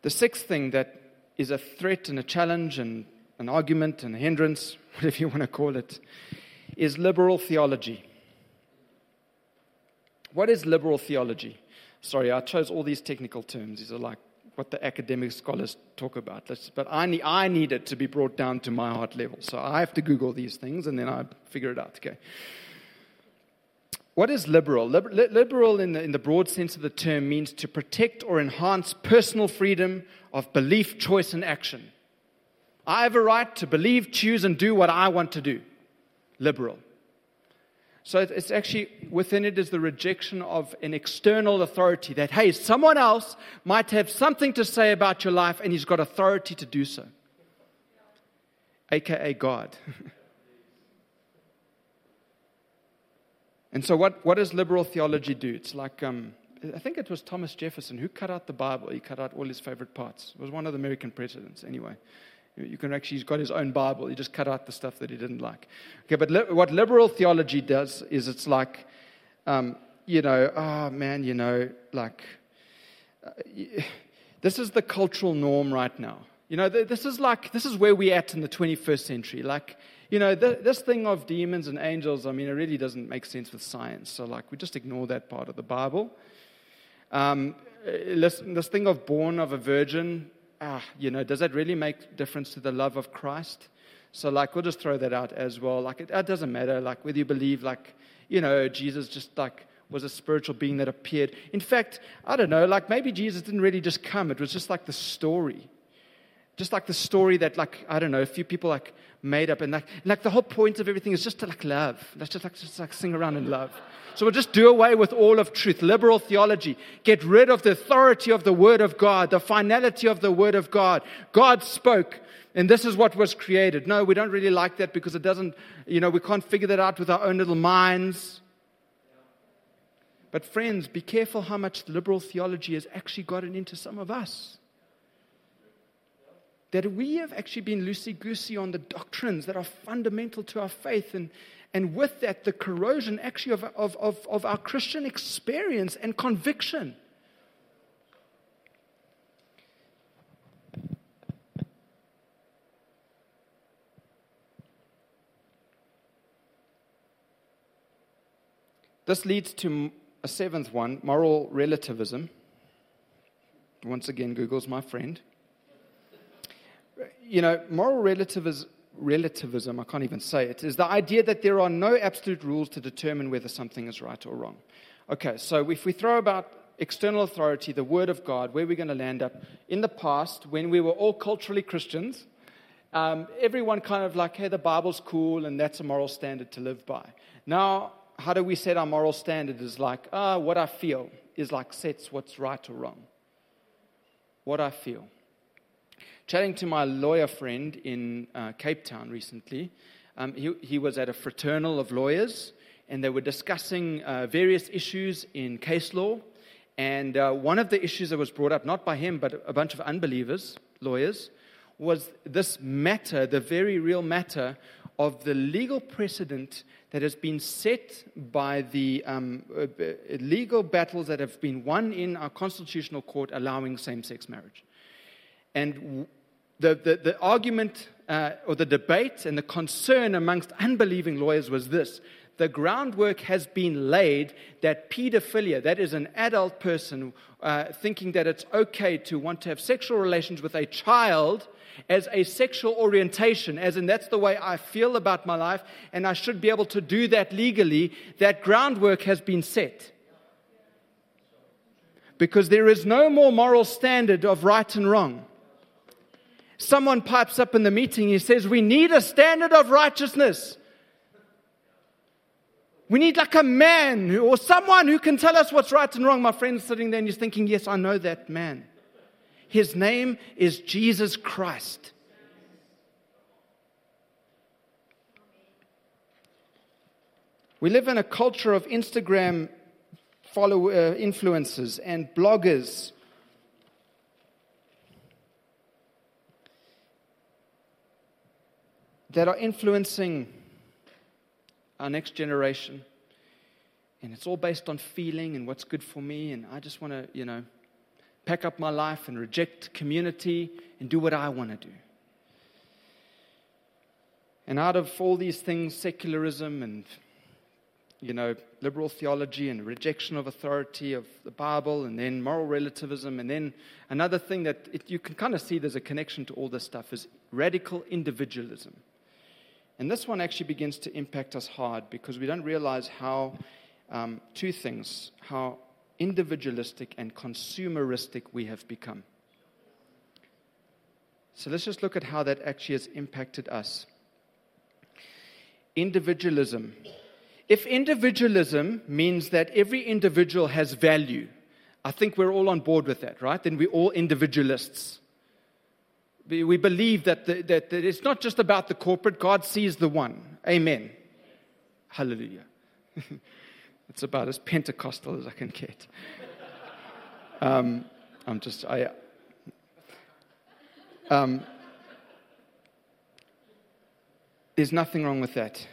The sixth thing that is a threat and a challenge and an argument, and a hindrance, whatever you want to call it, is liberal theology. What is liberal theology? Sorry, I chose all these technical terms. These are like what the academic scholars talk about. but I need, I need it to be brought down to my heart level. So I have to Google these things and then I figure it out. Okay. What is liberal? Liberal, in the, in the broad sense of the term, means to protect or enhance personal freedom of belief, choice, and action. I have a right to believe, choose, and do what I want to do. Liberal. So it's actually within it is the rejection of an external authority that, hey, someone else might have something to say about your life and he's got authority to do so, aka God. and so, what, what does liberal theology do? It's like, um, I think it was Thomas Jefferson who cut out the Bible. He cut out all his favorite parts. It was one of the American presidents, anyway. You can actually, he's got his own Bible. He just cut out the stuff that he didn't like. Okay, but li- what liberal theology does is it's like, um, you know, oh man, you know, like, uh, this is the cultural norm right now. You know, th- this is like, this is where we're at in the 21st century. Like, you know, th- this thing of demons and angels, I mean, it really doesn't make sense with science. So, like, we just ignore that part of the Bible. Um, this, this thing of born of a virgin, ah, you know, does that really make difference to the love of Christ? So, like, we'll just throw that out as well. Like, it, it doesn't matter, like, whether you believe, like, you know, Jesus just, like, was a spiritual being that appeared. In fact, I don't know, like, maybe Jesus didn't really just come. It was just like the story. Just like the story that, like, I don't know, a few people, like, made up. And, like, like the whole point of everything is just to, like, love. Let's just, like, just, like, sing around and love. So we'll just do away with all of truth, liberal theology. Get rid of the authority of the Word of God, the finality of the Word of God. God spoke, and this is what was created. No, we don't really like that because it doesn't, you know, we can't figure that out with our own little minds. But, friends, be careful how much liberal theology has actually gotten into some of us. That we have actually been loosey goosey on the doctrines that are fundamental to our faith and, and with that, the corrosion actually of, of, of, of our Christian experience and conviction. This leads to a seventh one moral relativism. Once again, Google's my friend. You know, moral relativism relativism, I can't even say it, is the idea that there are no absolute rules to determine whether something is right or wrong. Okay, so if we throw about external authority, the Word of God, where are we're going to land up, in the past, when we were all culturally Christians, um, everyone kind of like, hey, the Bible's cool and that's a moral standard to live by. Now, how do we set our moral standard? Is like, ah, what I feel is like sets what's right or wrong. What I feel chatting to my lawyer friend in uh, Cape Town recently. Um, he, he, was at a fraternal of lawyers, and they were discussing uh, various issues in case law. And uh, one of the issues that was brought up, not by him, but a bunch of unbelievers, lawyers, was this matter, the very real matter of the legal precedent that has been set by the um, uh, legal battles that have been won in our constitutional court allowing same sex marriage. And the, the, the argument uh, or the debate and the concern amongst unbelieving lawyers was this the groundwork has been laid that pedophilia, that is an adult person uh, thinking that it's okay to want to have sexual relations with a child as a sexual orientation, as in that's the way I feel about my life, and I should be able to do that legally, that groundwork has been set. Because there is no more moral standard of right and wrong. Someone pipes up in the meeting, he says, We need a standard of righteousness. We need like a man or someone who can tell us what's right and wrong. My friend's sitting there and he's thinking, Yes, I know that man. His name is Jesus Christ. We live in a culture of Instagram follow uh, influencers and bloggers that are influencing our next generation. And it's all based on feeling and what's good for me. And I just want to, you know, pack up my life and reject community and do what I want to do. And out of all these things, secularism and, you know, liberal theology and rejection of authority of the Bible, and then moral relativism, and then another thing that it, you can kind of see there's a connection to all this stuff is radical individualism. And this one actually begins to impact us hard because we don't realize how, um, two things, how individualistic and consumeristic we have become. So let's just look at how that actually has impacted us. Individualism If individualism means that every individual has value, I think we're all on board with that, right? Then we're all individualists. We, believe that, the, that, that it's not just about the corporate, God sees the one. Amen. Hallelujah. it's about as Pentecostal as I can get. Um, I'm just, I. Um, there's nothing wrong with that.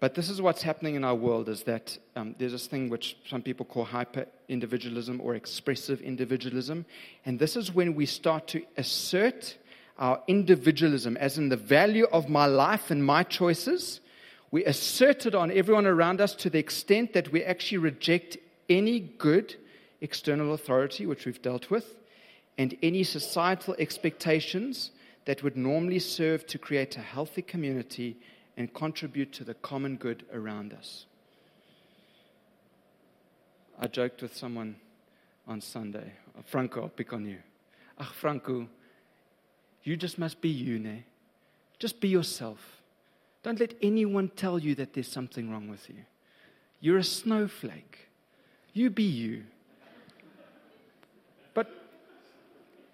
But this is what's happening in our world is that um, there's this thing which some people call hyper individualism or expressive individualism. And this is when we start to assert our individualism, as in the value of my life and my choices. We assert it on everyone around us to the extent that we actually reject any good external authority, which we've dealt with, and any societal expectations that would normally serve to create a healthy community and contribute to the common good around us. I joked with someone on Sunday. Franco, I'll pick on you. Ach, Franco, you just must be you, ne? Just be yourself. Don't let anyone tell you that there's something wrong with you. You're a snowflake. You be you. But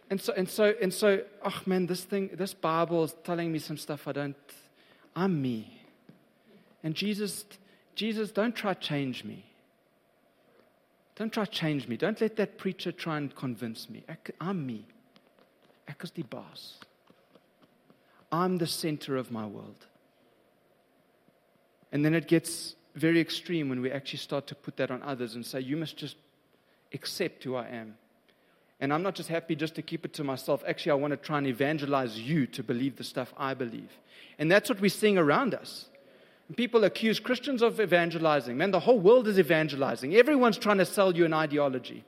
and so and so and so, oh man, this thing, this Bible is telling me some stuff I don't I'm me. And Jesus, Jesus, don't try to change me. Don't try to change me. Don't let that preacher try and convince me. I'm me. Ek is die baas. I'm the center of my world. And then it gets very extreme when we actually start to put that on others and say, you must just accept who I am. And I'm not just happy just to keep it to myself. Actually, I want to try and evangelize you to believe the stuff I believe. And that's what we're seeing around us. People accuse Christians of evangelizing. Man, the whole world is evangelizing. Everyone's trying to sell you an ideology.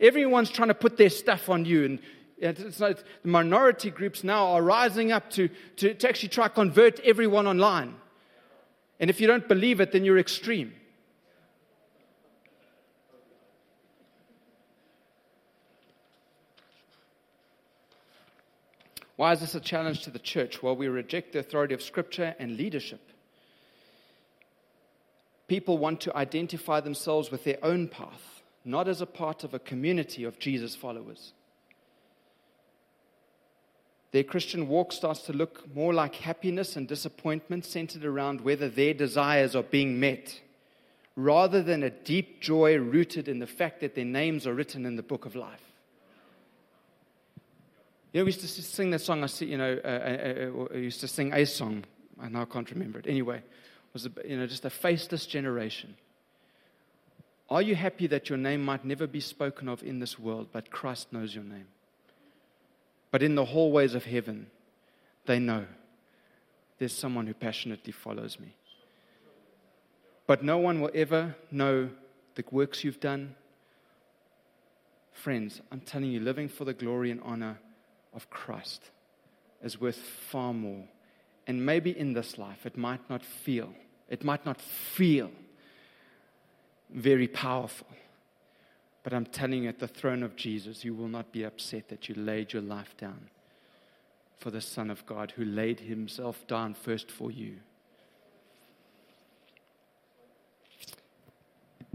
Everyone's trying to put their stuff on you. And it's not, the minority groups now are rising up to, to, to actually try to convert everyone online. And if you don't believe it, then you're extreme. Why is this a challenge to the church? Well, we reject the authority of Scripture and leadership. People want to identify themselves with their own path, not as a part of a community of Jesus followers. Their Christian walk starts to look more like happiness and disappointment centered around whether their desires are being met, rather than a deep joy rooted in the fact that their names are written in the book of life. You know, we used to sing that song. I see, you know, uh, uh, uh, used to sing a song. I now can't remember it. Anyway, it was a, you know just a faceless generation. Are you happy that your name might never be spoken of in this world, but Christ knows your name? But in the hallways of heaven, they know there's someone who passionately follows me. But no one will ever know the works you've done. Friends, I'm telling you, living for the glory and honor of Christ is worth far more. And maybe in this life, it might not feel, it might not feel very powerful. But I'm telling you, at the throne of Jesus, you will not be upset that you laid your life down for the Son of God who laid himself down first for you.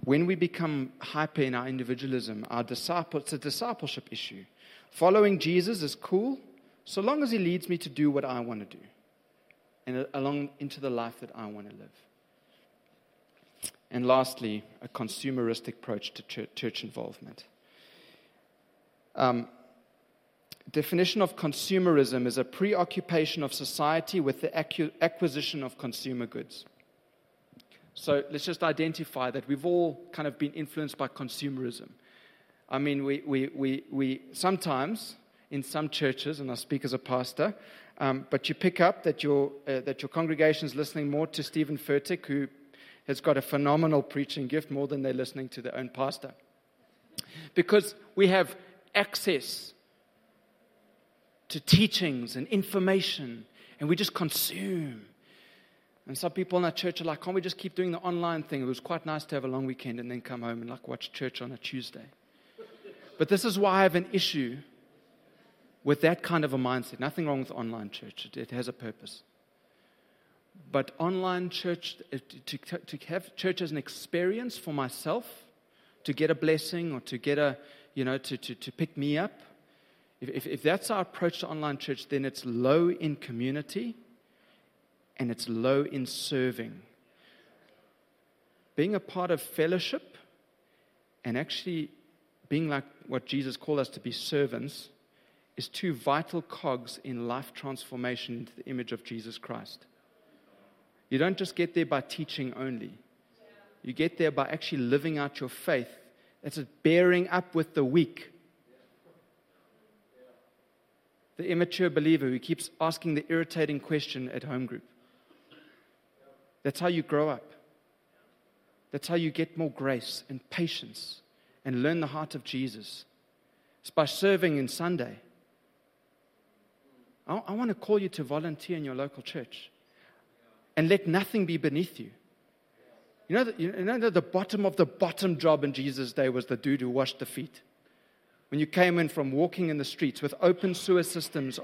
When we become hyper in our individualism, our disciple, it's a discipleship issue. Following Jesus is cool so long as he leads me to do what I want to do and uh, along into the life that I want to live. And lastly, a consumeristic approach to church involvement. Um, definition of consumerism is a preoccupation of society with the acquisition of consumer goods. So let's just identify that we've all kind of been influenced by consumerism. I mean, we, we, we, we sometimes in some churches, and I speak as a pastor, um, but you pick up that your, uh, that your congregation is listening more to Stephen Furtick, who has got a phenomenal preaching gift, more than they're listening to their own pastor. Because we have access to teachings and information, and we just consume. And some people in our church are like, can't we just keep doing the online thing? It was quite nice to have a long weekend and then come home and like watch church on a Tuesday. But this is why I have an issue with that kind of a mindset. Nothing wrong with online church, it, it has a purpose. But online church, uh, to, to, have church as an experience for myself, to get a blessing or to get a, you know, to, to, to pick me up, if, if, if that's our approach to online church, then it's low in community and it's low in serving. Being a part of fellowship and actually being like what Jesus called us to be servants is two vital cogs in life transformation into the image of Jesus Christ. You don't just get there by teaching only, you get there by actually living out your faith. It's bearing up with the weak. The immature believer who keeps asking the irritating question at home group. That's how you grow up. That's how you get more grace and patience and learn the heart of Jesus. It's by serving in Sunday. I, I want to call you to volunteer in your local church and let nothing be beneath you. You know, that, you know that the bottom of the bottom job in Jesus' day was the dude who washed the feet. When you came in from walking in the streets with open sewer systems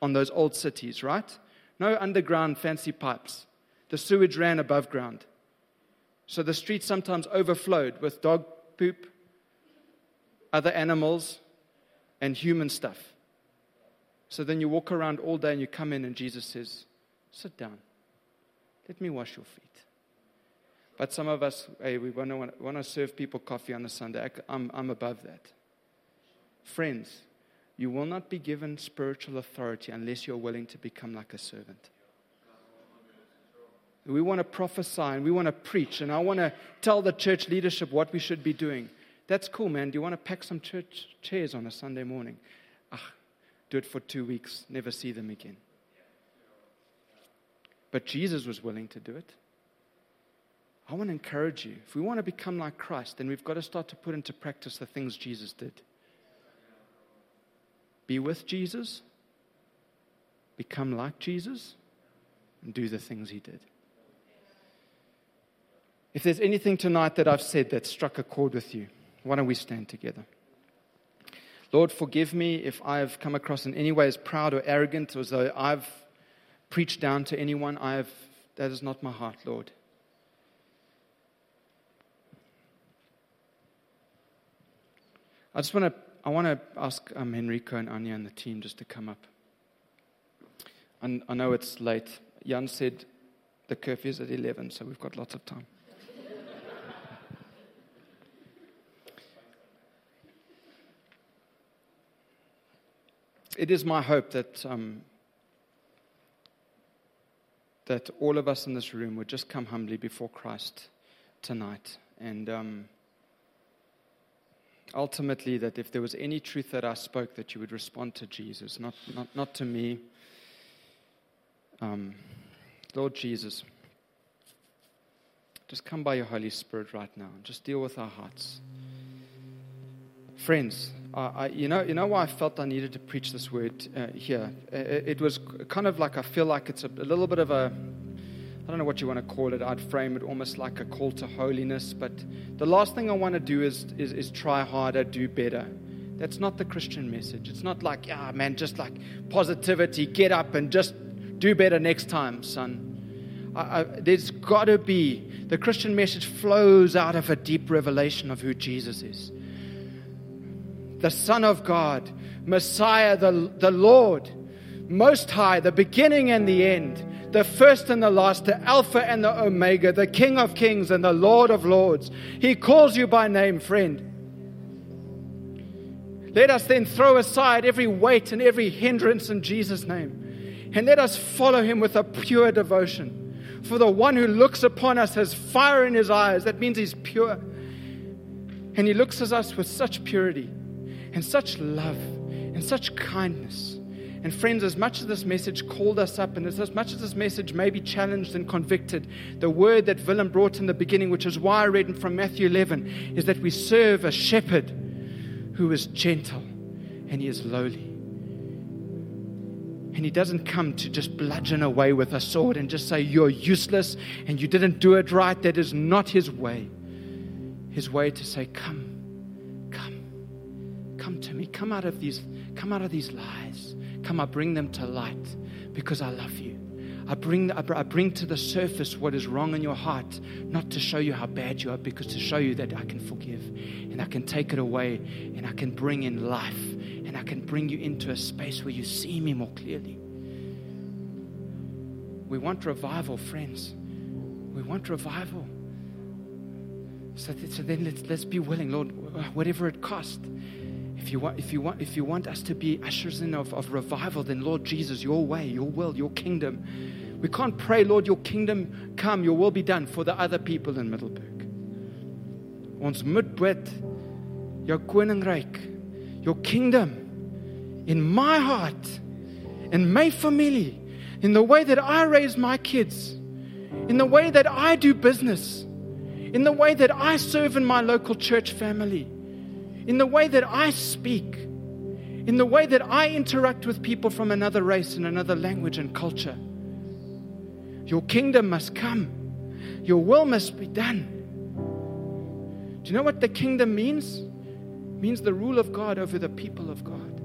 on those old cities, right? No underground fancy pipes. The sewage ran above ground. So the streets sometimes overflowed with dog poop, other animals, and human stuff. So then you walk around all day and you come in, and Jesus says, Sit down. Let me wash your feet. But some of us, hey, we want to, want to serve people coffee on a Sunday. I'm, I'm above that. Friends, you will not be given spiritual authority unless you're willing to become like a servant. We want to prophesy and we want to preach, and I want to tell the church leadership what we should be doing. That's cool, man. Do you want to pack some church chairs on a Sunday morning? Ah, do it for two weeks, never see them again. But Jesus was willing to do it. I want to encourage you. If we want to become like Christ, then we've got to start to put into practice the things Jesus did. Be with Jesus, become like Jesus, and do the things he did. If there's anything tonight that I've said that struck a chord with you, why don't we stand together? Lord, forgive me if I've come across in any way as proud or arrogant, or as though I've preached down to anyone. I have, that is not my heart, Lord. I just want to I want to ask um, Enrico and Anya and the team just to come up. I, I know it's late. Jan said the curfew is at 11, so we've got lots of time. it is my hope that, um, that all of us in this room would just come humbly before Christ tonight. And um, ultimately, that if there was any truth that I spoke, that you would respond to Jesus, not, not, not to me. Um, Lord Jesus, just come by your Holy Spirit right now and just deal with our hearts. Friends, I, you, know, you know why I felt I needed to preach this word uh, here? It, it, was kind of like I feel like it's a, a little bit of a, I don't know what you want to call it. I'd frame it almost like a call to holiness. But the last thing I want to do is, is, is try harder, do better. That's not the Christian message. It's not like, ah, oh, man, just like positivity, get up and just do better next time, son. I, I, there's got to be, the Christian message flows out of a deep revelation of who Jesus is the Son of God, Messiah, the, the Lord, Most High, the beginning and the end, the first and the last, the Alpha and the Omega, the King of Kings and the Lord of Lords. He calls you by name, friend. Let us then throw aside every weight and every hindrance in Jesus' name. And let us follow him with a pure devotion. For the one who looks upon us has fire in his eyes. That means he's pure. And he looks at us with such purity and such love and such kindness. And friends, as much as this message called us up, and as much as this message may be challenged and convicted, the word that Willem brought in the beginning, which is why I read from Matthew 11, is that we serve a shepherd who is gentle and he is lowly. And he doesn't come to just bludgeon away with a sword and just say, You're useless and you didn't do it right. That is not his way. His way to say, Come Come out of these, come out of these lies. Come, I bring them to light because I love you. I bring, I bring to the surface what is wrong in your heart, not to show you how bad you are, because to show you that I can forgive and I can take it away and I can bring in life and I can bring you into a space where you see me more clearly. We want revival, friends. We want revival. So, so then let's, let's be willing, Lord, whatever it costs. If you want, if you want, if you want us to be ushers in of, of revival, then Lord Jesus, your way, your will, your kingdom. We can't pray, Lord, your kingdom come, your will be done for the other people in Middelburg. Ons moet bid, jou koninkryk, your kingdom in my heart, in my family, in the way that I raise my kids, in the way that I do business, in the way that I serve in my local church family in the way that I speak, in the way that I interact with people from another race and another language and culture. Your kingdom must come, your will must be done. Do you know what the kingdom means? It means the rule of God over the people of God.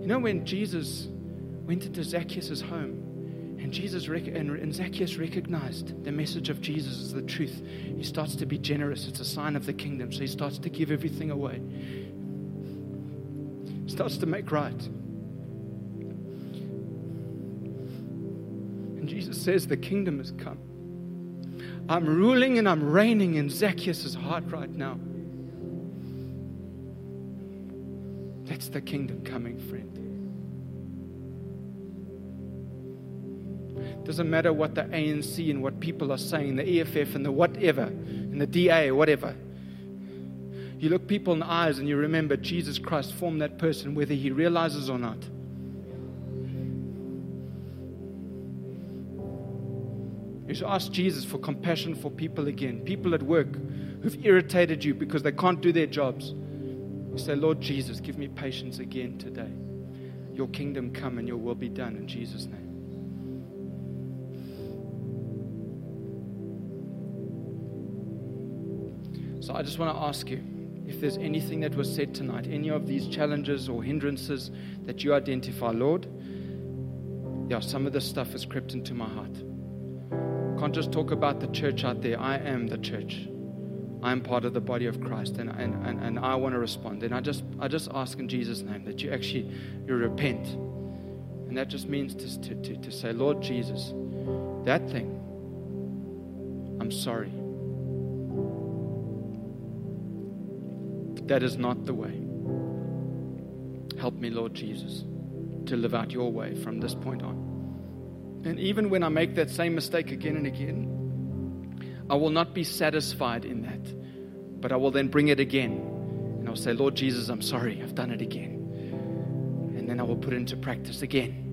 You know, when Jesus went into Zacchaeus' home, and Jesus rec- and Zacchaeus recognized the message of Jesus as the truth. He starts to be generous. It's a sign of the kingdom. So he starts to give everything away. Starts to make right. And Jesus says, The kingdom has come. I'm ruling and I'm reigning in Zacchaeus' heart right now. That's the kingdom coming, friend. Doesn't matter what the ANC and what people are saying, the EFF and the whatever, and the DA, whatever. You look people in the eyes and you remember Jesus Christ formed that person, whether he realizes or not. You should ask Jesus for compassion for people again. People at work who've irritated you because they can't do their jobs. You say, Lord Jesus, give me patience again today. Your kingdom come and your will be done in Jesus' name. I just want to ask you if there's anything that was said tonight, any of these challenges or hindrances that you identify, Lord, yeah, some of this stuff has crept into my heart. Can't just talk about the church out there. I am the church. I am part of the body of Christ and, and, and, and I want to respond. And I just I just ask in Jesus' name that you actually you repent. And that just means to, to, to, to say, Lord Jesus, that thing, I'm sorry. That is not the way. Help me, Lord Jesus, to live out your way from this point on. And even when I make that same mistake again and again, I will not be satisfied in that, but I will then bring it again. And I'll say, Lord Jesus, I'm sorry, I've done it again. And then I will put it into practice again.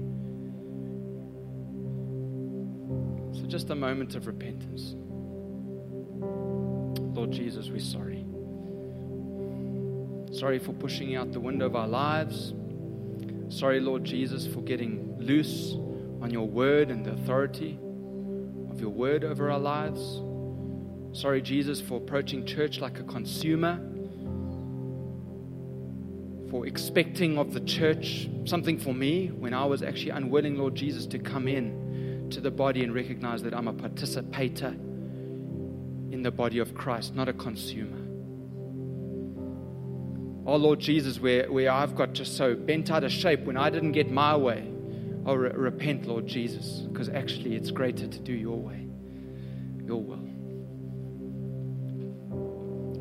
So just a moment of repentance. Lord Jesus, we're sorry. Sorry for pushing out the window of our lives. Sorry, Lord Jesus, for getting loose on your word and the authority of your word over our lives. Sorry, Jesus, for approaching church like a consumer, for expecting of the church something for me when I was actually unwilling, Lord Jesus, to come in to the body and recognize that I'm a participator in the body of Christ, not a consumer. Oh, Lord Jesus, where, where I've got just so bent out of shape when I didn't get my way. Oh, re- repent, Lord Jesus, because actually it's greater to do your way, your will.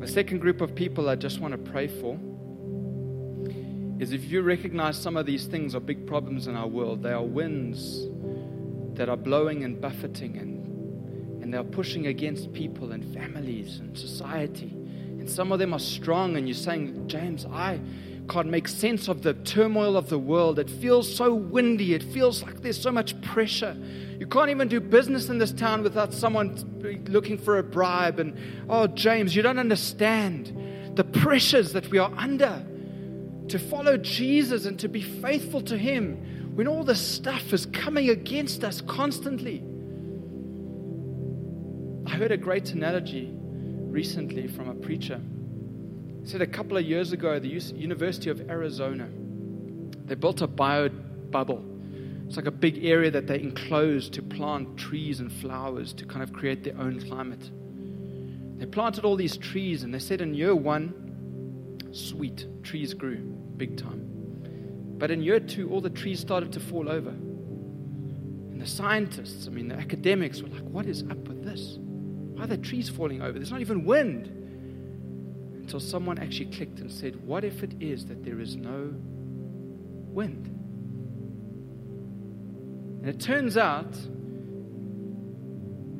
The second group of people I just want to pray for is if you recognize some of these things are big problems in our world, they are winds that are blowing and buffeting and, and they're pushing against people and families and society. Some of them are strong, and you're saying, James, I can't make sense of the turmoil of the world. It feels so windy. It feels like there's so much pressure. You can't even do business in this town without someone looking for a bribe. And, oh, James, you don't understand the pressures that we are under to follow Jesus and to be faithful to Him when all this stuff is coming against us constantly. I heard a great analogy recently from a preacher. He said a couple of years ago, the University of Arizona They built a bio bubble. It's like a big area that they enclosed to plant trees and flowers to kind of create their own climate. They planted all these trees, and they said in year one, sweet, trees grew big time. But in year two, all the trees started to fall over. And the scientists, I mean, the academics were like, what is up with this? Why are the trees falling over? There's not even wind. Until someone actually clicked and said, What if it is that there is no wind? And it turns out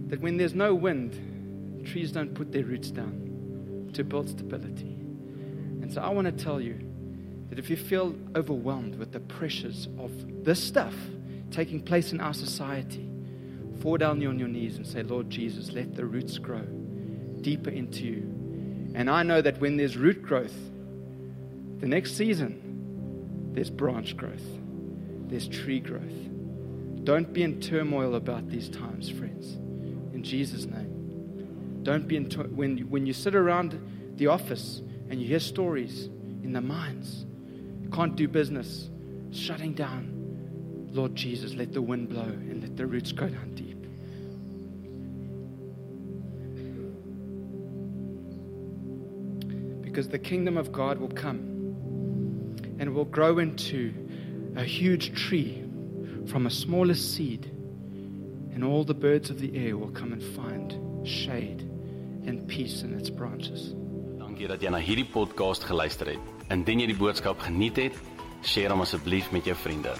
that when there's no wind, trees don't put their roots down to build stability. And so I want to tell you that if you feel overwhelmed with the pressures of this stuff taking place in our society, fall down on your knees and say, Lord Jesus, let the roots grow deeper into you. And I know that when there's root growth, the next season, there's branch growth, there's tree growth. Don't be in turmoil about these times, friends. In Jesus' name. Don't be in to- when, when you sit around the office and you hear stories in the mines, can't do business, shutting down. Lord Jesus, let the wind blow and let the roots go down deep. Because the kingdom of God will come and will grow into a huge tree from a smallest seed, and all the birds of the air will come and find shade and peace in its branches. Dankie dat jy na hierdie podcast geluister het. Indien jy die boodskap geniet het, deel hom asseblief met jou vriende.